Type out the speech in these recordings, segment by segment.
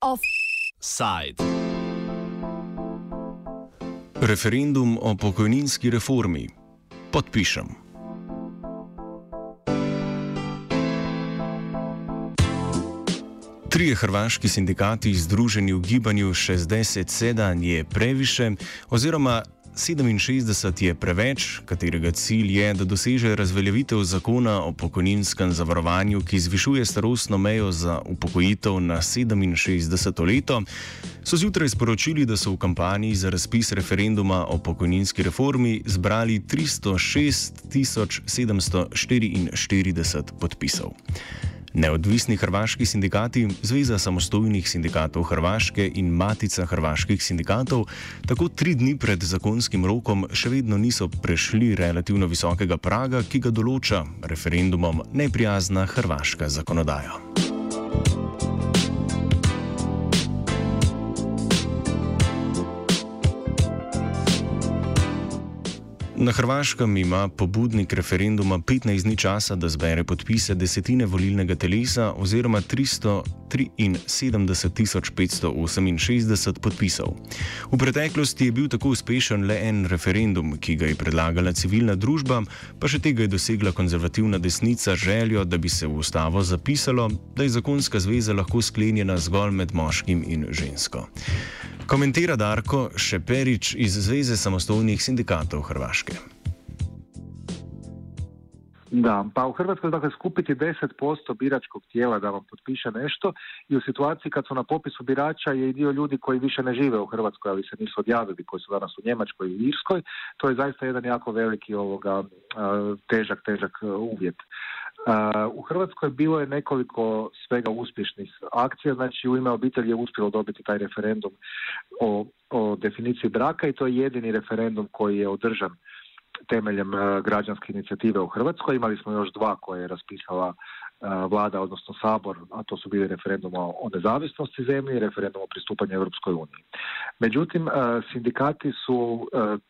Offside. Referendum o pokojninski reformi. Podpišem. Trije hrvaški sindikati združeni v gibanju 60-7 je previše, oziroma 67 je preveč, katerega cilj je, da doseže razveljavitev zakona o pokojninskem zavarovanju, ki zvišuje starostno mejo za upokojitev na 67 leto, so zjutraj sporočili, da so v kampanji za razpis referenduma o pokojninski reformi zbrali 306 744 podpisov. Neodvisni hrvaški sindikati, Zveza samostojnih sindikatov Hrvaške in Matica hrvaških sindikatov tako tri dni pred zakonskim rokom še vedno niso prešli relativno visokega praga, ki ga določa referendumom neprijazna hrvaška zakonodaja. Na Hrvaškem ima pobudnik referenduma 15 dni časa, da zbere podpise desetine volilnega telesa oziroma 373 568 podpisov. V preteklosti je bil tako uspešen le en referendum, ki ga je predlagala civilna družba, pa še tega je dosegla konzervativna desnica željo, da bi se v ustavo zapisalo, da je zakonska zveza lahko sklenjena zgolj med moškim in žensko. Komentira Darko Šeperič iz Zveze samostojnih sindikatov Hrvaške. Da, pa u Hrvatskoj dakle skupiti 10% biračkog tijela da vam potpiše nešto i u situaciji kad su na popisu birača je i dio ljudi koji više ne žive u Hrvatskoj, ali se nisu odjavili, koji su danas u Njemačkoj i Irskoj, to je zaista jedan jako veliki ovoga težak, težak uvjet. U Hrvatskoj bilo je nekoliko svega uspješnih akcija, znači u ime obitelji je uspjelo dobiti taj referendum o, o definiciji braka i to je jedini referendum koji je održan temeljem građanske inicijative u Hrvatskoj. Imali smo još dva koje je raspisala vlada, odnosno sabor, a to su bili referendum o nezavisnosti zemlje i referendum o pristupanju Europskoj uniji. Međutim, sindikati su,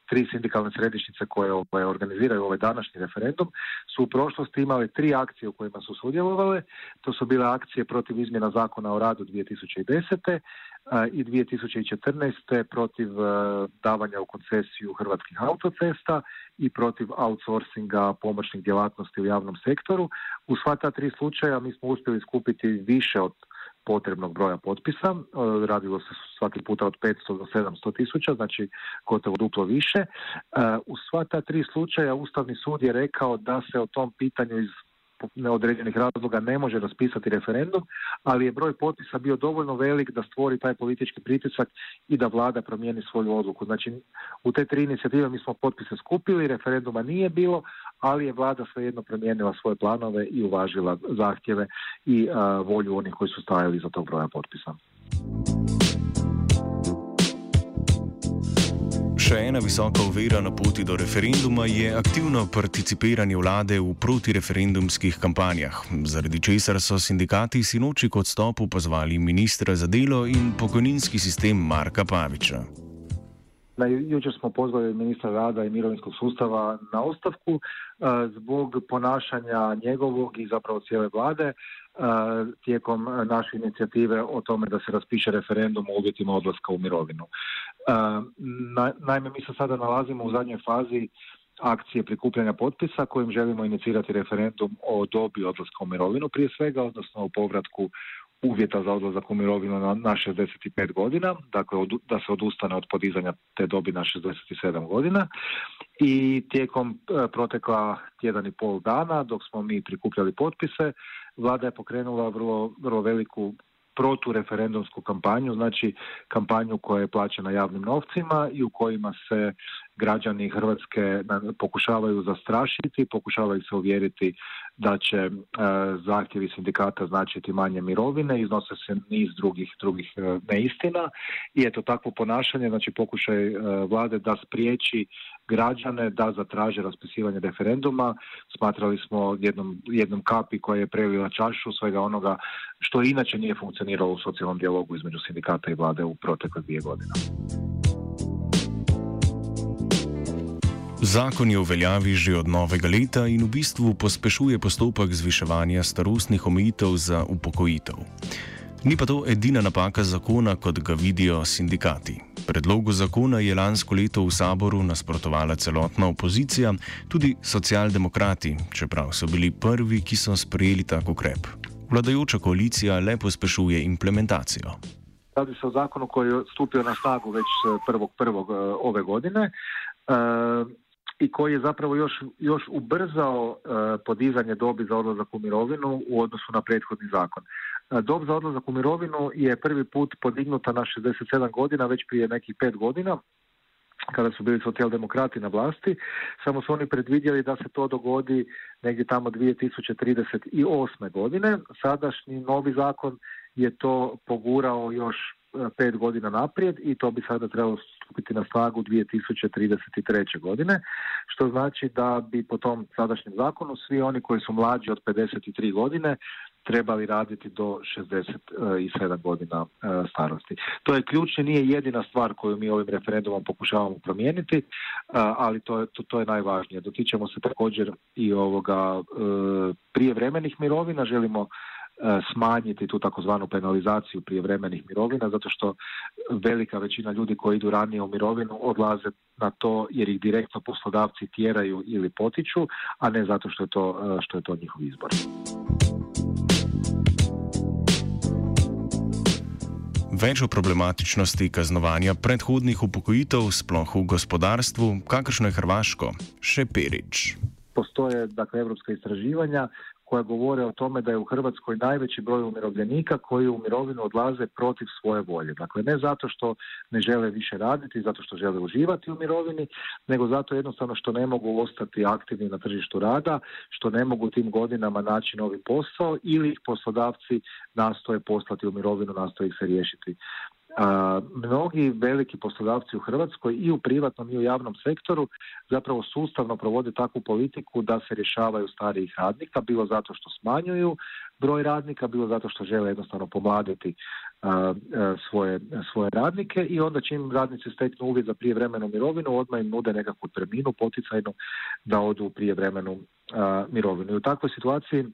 tri sindikalne središnjice koje ovaj, organiziraju ovaj današnji referendum, su u prošlosti imali tri akcije u kojima su sudjelovale. To su bile akcije protiv izmjena zakona o radu 2010 i 2014. protiv davanja u koncesiju hrvatskih autocesta i protiv outsourcinga pomoćnih djelatnosti u javnom sektoru. U sva ta tri slučaja mi smo uspjeli skupiti više od potrebnog broja potpisa. Radilo se svaki puta od 500 do 700 tisuća, znači gotovo duplo više. U sva ta tri slučaja Ustavni sud je rekao da se o tom pitanju iz neodređenih razloga ne može raspisati referendum, ali je broj potpisa bio dovoljno velik da stvori taj politički pritisak i da vlada promijeni svoju odluku. Znači, u te tri inicijative mi smo potpise skupili, referenduma nije bilo, ali je vlada svejedno promijenila svoje planove i uvažila zahtjeve i volju onih koji su stajali za tog broja potpisa. Še ena visoka uvera na poti do referenduma je aktivno participiranje vlade v protireferendumskih kampanjah, zaradi česar so sindikati sinoči kot stopu pozvali ministra za delo in pokojninski sistem Marka Paviča. Jučer smo pozvali ministra rada i mirovinskog sustava na ostavku zbog ponašanja njegovog i zapravo cijele vlade tijekom naše inicijative o tome da se raspiše referendum o uvjetima odlaska u mirovinu. Naime, mi se sada nalazimo u zadnjoj fazi akcije prikupljanja potpisa kojim želimo inicirati referendum o dobi odlaska u mirovinu prije svega, odnosno o povratku uvjeta za odlazak u mirovinu na, na 65 godina, dakle da se odustane od podizanja te dobi na 67 godina. I tijekom protekla tjedan i pol dana dok smo mi prikupljali potpise, vlada je pokrenula vrlo, vrlo veliku protureferendumsku kampanju, znači kampanju koja je plaćena javnim novcima i u kojima se građani Hrvatske pokušavaju zastrašiti, pokušavaju se uvjeriti da će e, zahtjevi sindikata značiti manje mirovine, iznose se niz drugih drugih e, neistina i eto takvo ponašanje, znači pokušaj e, vlade da spriječi građane da zatraže raspisivanje referenduma. Smatrali smo jednom, jednom kapi koja je prelila čašu svega onoga što inače nije funkcioniralo u socijalnom dijalogu između sindikata i vlade u protekle dvije godine. Zakon je v veljavi že od novega leta in v bistvu pospešuje postopek zviševanja starostnih omejitev za upokojitev. Ni pa to edina napaka zakona, kot ga vidijo sindikati. Predlogu zakona je lansko leto v saboru nasprotovala celotna opozicija, tudi socialdemokrati, čeprav so bili prvi, ki so sprejeli tak ukrep. Vladajoča koalicija le pospešuje implementacijo. Radi se o zakonu koji je stupio na snagu već 1.1. Eh, ove godine. Uh, i koji je zapravo još, još ubrzao e, podizanje dobi za odlazak u mirovinu u odnosu na prethodni zakon. E, dob za odlazak u mirovinu je prvi put podignuta na 67 godina već prije nekih pet godina kada su bili socijaldemokrati na vlasti, samo su oni predvidjeli da se to dogodi negdje tamo 2038. godine. Sadašnji novi zakon je to pogurao još pet godina naprijed i to bi sada trebalo stupiti na snagu 2033. godine, što znači da bi po tom sadašnjem zakonu svi oni koji su mlađi od 53 godine trebali raditi do 67 godina e, starosti. To je ključni, nije jedina stvar koju mi ovim referendumom pokušavamo promijeniti, e, ali to je, to, to je najvažnije. Dotičemo se također i ovoga e, prijevremenih mirovina, želimo smanjiti tu takozvanu penalizaciju prijevremenih mirovina zato što velika većina ljudi koji idu ranije u mirovinu odlaze na to jer ih direktno poslodavci tjeraju ili potiču, a ne zato što je to, što je to njihov izbor. Več o problematičnosti kaznovanja predhodnih upokojitev sploh v gospodarstvu, kakršno je Hrvaško, še Perič. Postoje dakle, evropska istraživanja koja govore o tome da je u Hrvatskoj najveći broj umirovljenika koji u mirovinu odlaze protiv svoje volje. Dakle, ne zato što ne žele više raditi, zato što žele uživati u mirovini, nego zato jednostavno što ne mogu ostati aktivni na tržištu rada, što ne mogu tim godinama naći novi posao ili ih poslodavci nastoje poslati u mirovinu, nastoje ih se riješiti a, mnogi veliki poslodavci u Hrvatskoj i u privatnom i u javnom sektoru zapravo sustavno provode takvu politiku da se rješavaju starijih radnika, bilo zato što smanjuju broj radnika, bilo zato što žele jednostavno pomladiti svoje, svoje radnike i onda čim radnici steknu uvjet za prijevremenu mirovinu, odmah im nude nekakvu terminu poticajnu da odu u prijevremenu mirovinu. I u takvoj situaciji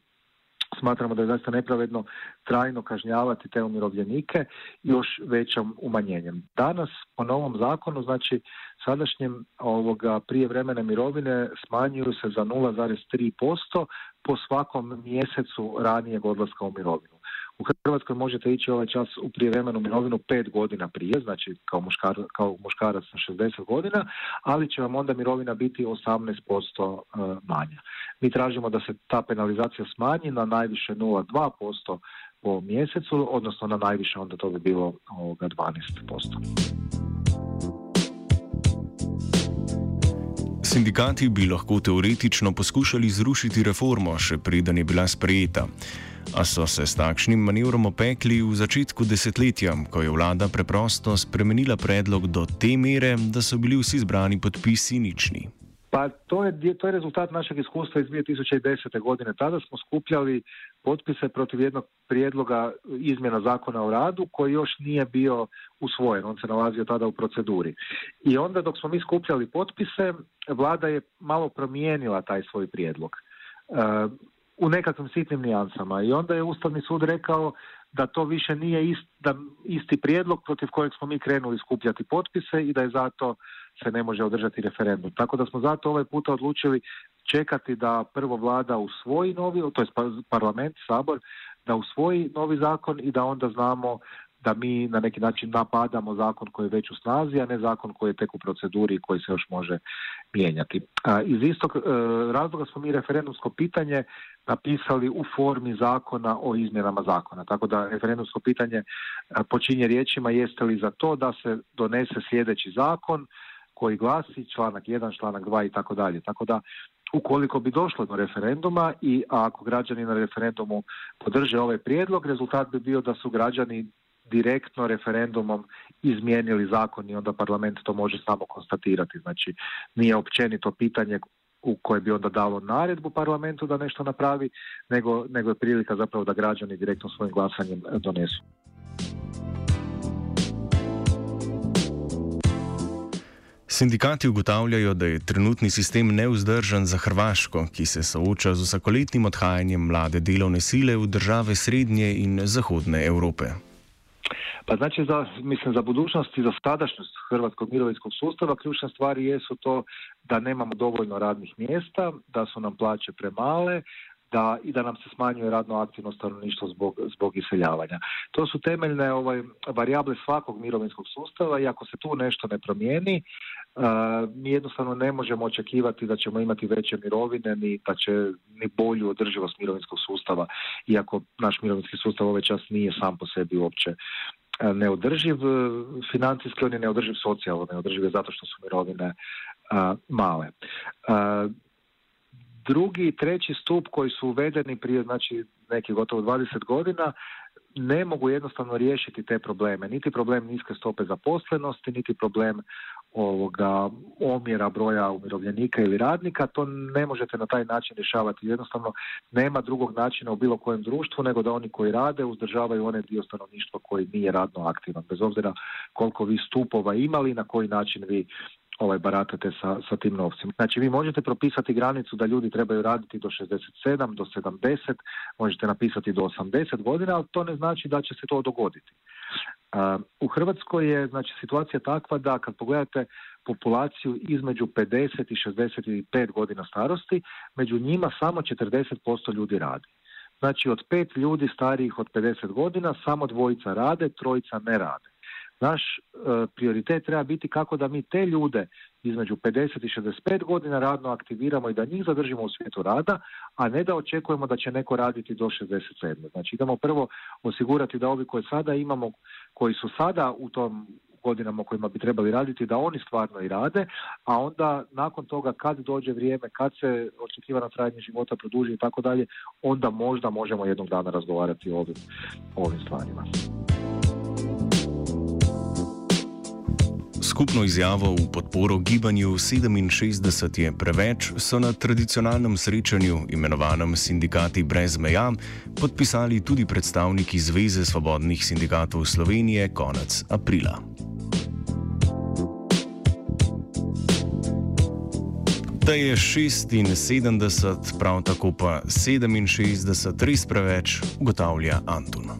smatramo da je zaista nepravedno trajno kažnjavati te umirovljenike još većom umanjenjem. Danas po novom zakonu, znači sadašnjem ovoga prijevremene mirovine smanjuju se za 0,3% po svakom mjesecu ranijeg odlaska u mirovinu. U Hrvatskoj možete ići ovaj čas u prijevremenu mirovinu pet godina prije, znači kao, muškar, kao muškarac na 60 godina, ali će vam onda mirovina biti 18% e, manja. Mi tražimo da se ta penalizacija smanji na najviše 0,2% po mjesecu, odnosno na najviše onda to bi bilo ovoga 12%. Sindikati bi lahko teoretično poskušali zrušiti reformo, še preden je bila sprejeta a so se s takšnim manevrom opekli v začetku desetletja, ko je vlada preprosto spremenila predlog do te mere, da so bili vsi zbrani podpisi nični. Pa to je, to je rezultat našeg iskustva iz 2010. godine. Tada smo skupljali potpise protiv jednog prijedloga izmjena zakona o radu koji još nije bio usvojen. On se nalazio tada u proceduri. I onda dok smo mi skupljali potpise, vlada je malo promijenila taj svoj prijedlog. E, u nekakvim sitnim nijansama i onda je Ustavni sud rekao da to više nije ist, da isti prijedlog protiv kojeg smo mi krenuli skupljati potpise i da je zato se ne može održati referendum. Tako da smo zato ovaj puta odlučili čekati da prvo vlada usvoji novi, to je parlament, sabor, da usvoji novi zakon i da onda znamo da mi na neki način napadamo zakon koji je već u snazi, a ne zakon koji je tek u proceduri i koji se još može mijenjati. Iz istog e, razloga smo mi referendumsko pitanje napisali u formi zakona o izmjenama zakona. Tako da referendumsko pitanje e, počinje riječima jeste li za to da se donese sljedeći zakon koji glasi članak 1, članak 2 i tako dalje. Tako da ukoliko bi došlo do referenduma i ako građani na referendumu podrže ovaj prijedlog, rezultat bi bio da su građani direktno referendumom izmijenili zakon i onda parlament to može samo konstatirati. Znači nije općenito pitanje u koje bi onda dalo naredbu parlamentu da nešto napravi, nego, nego je prilika zapravo da građani direktno svojim glasanjem donesu. Sindikati ugotavljajo, da je trenutni sistem neuzdržen za Hrvaško, ki se sooča z vsakoletnim odhajanjem mlade delovne sile v države srednje in zahodne Evrope. Pa znači za, mislim, za budućnost i za sadašnjost hrvatskog mirovinskog sustava ključne stvari jesu to da nemamo dovoljno radnih mjesta, da su nam plaće premale, da, i da nam se smanjuje radno aktivno stanovništvo zbog, zbog iseljavanja. To su temeljne ovaj, varijable svakog mirovinskog sustava i ako se tu nešto ne promijeni, mi jednostavno ne možemo očekivati da ćemo imati veće mirovine ni da će ni bolju održivost mirovinskog sustava, iako naš mirovinski sustav ovaj čas nije sam po sebi uopće neodrživ financijski, on je neodrživ socijalno, neodrživ je zato što su mirovine male. Drugi i treći stup koji su uvedeni prije znači nekih gotovo 20 godina ne mogu jednostavno riješiti te probleme. Niti problem niske stope zaposlenosti, niti problem ovoga omjera broja umirovljenika ili radnika, to ne možete na taj način rješavati. Jednostavno nema drugog načina u bilo kojem društvu nego da oni koji rade uzdržavaju onaj dio stanovništva koji nije radno aktivan, bez obzira koliko vi stupova imali i na koji način vi ovaj baratate sa, sa tim novcima. Znači vi možete propisati granicu da ljudi trebaju raditi do 67, do 70, možete napisati do 80 godina, ali to ne znači da će se to dogoditi. u Hrvatskoj je znači situacija takva da kad pogledate populaciju između 50 i 65 godina starosti, među njima samo 40% ljudi radi. Znači od pet ljudi starijih od 50 godina samo dvojica rade, trojica ne rade. Naš e, prioritet treba biti kako da mi te ljude između 50 i 65 godina radno aktiviramo i da njih zadržimo u svijetu rada, a ne da očekujemo da će neko raditi do 67. Znači idemo prvo osigurati da ovi koje sada imamo, koji su sada u tom godinama kojima bi trebali raditi, da oni stvarno i rade, a onda nakon toga kad dođe vrijeme, kad se očekivano trajanje života produži i tako dalje, onda možda možemo jednog dana razgovarati o ovim, o ovim stvarima. Skupno izjavo v podporo gibanju 67 je preveč so na tradicionalnem srečanju, imenovanem Sindikati brez meja, podpisali tudi predstavniki Zveze svobodnih sindikatov Slovenije konec aprila. Da je 76, prav tako pa 67 res preveč, ugotavlja Antun.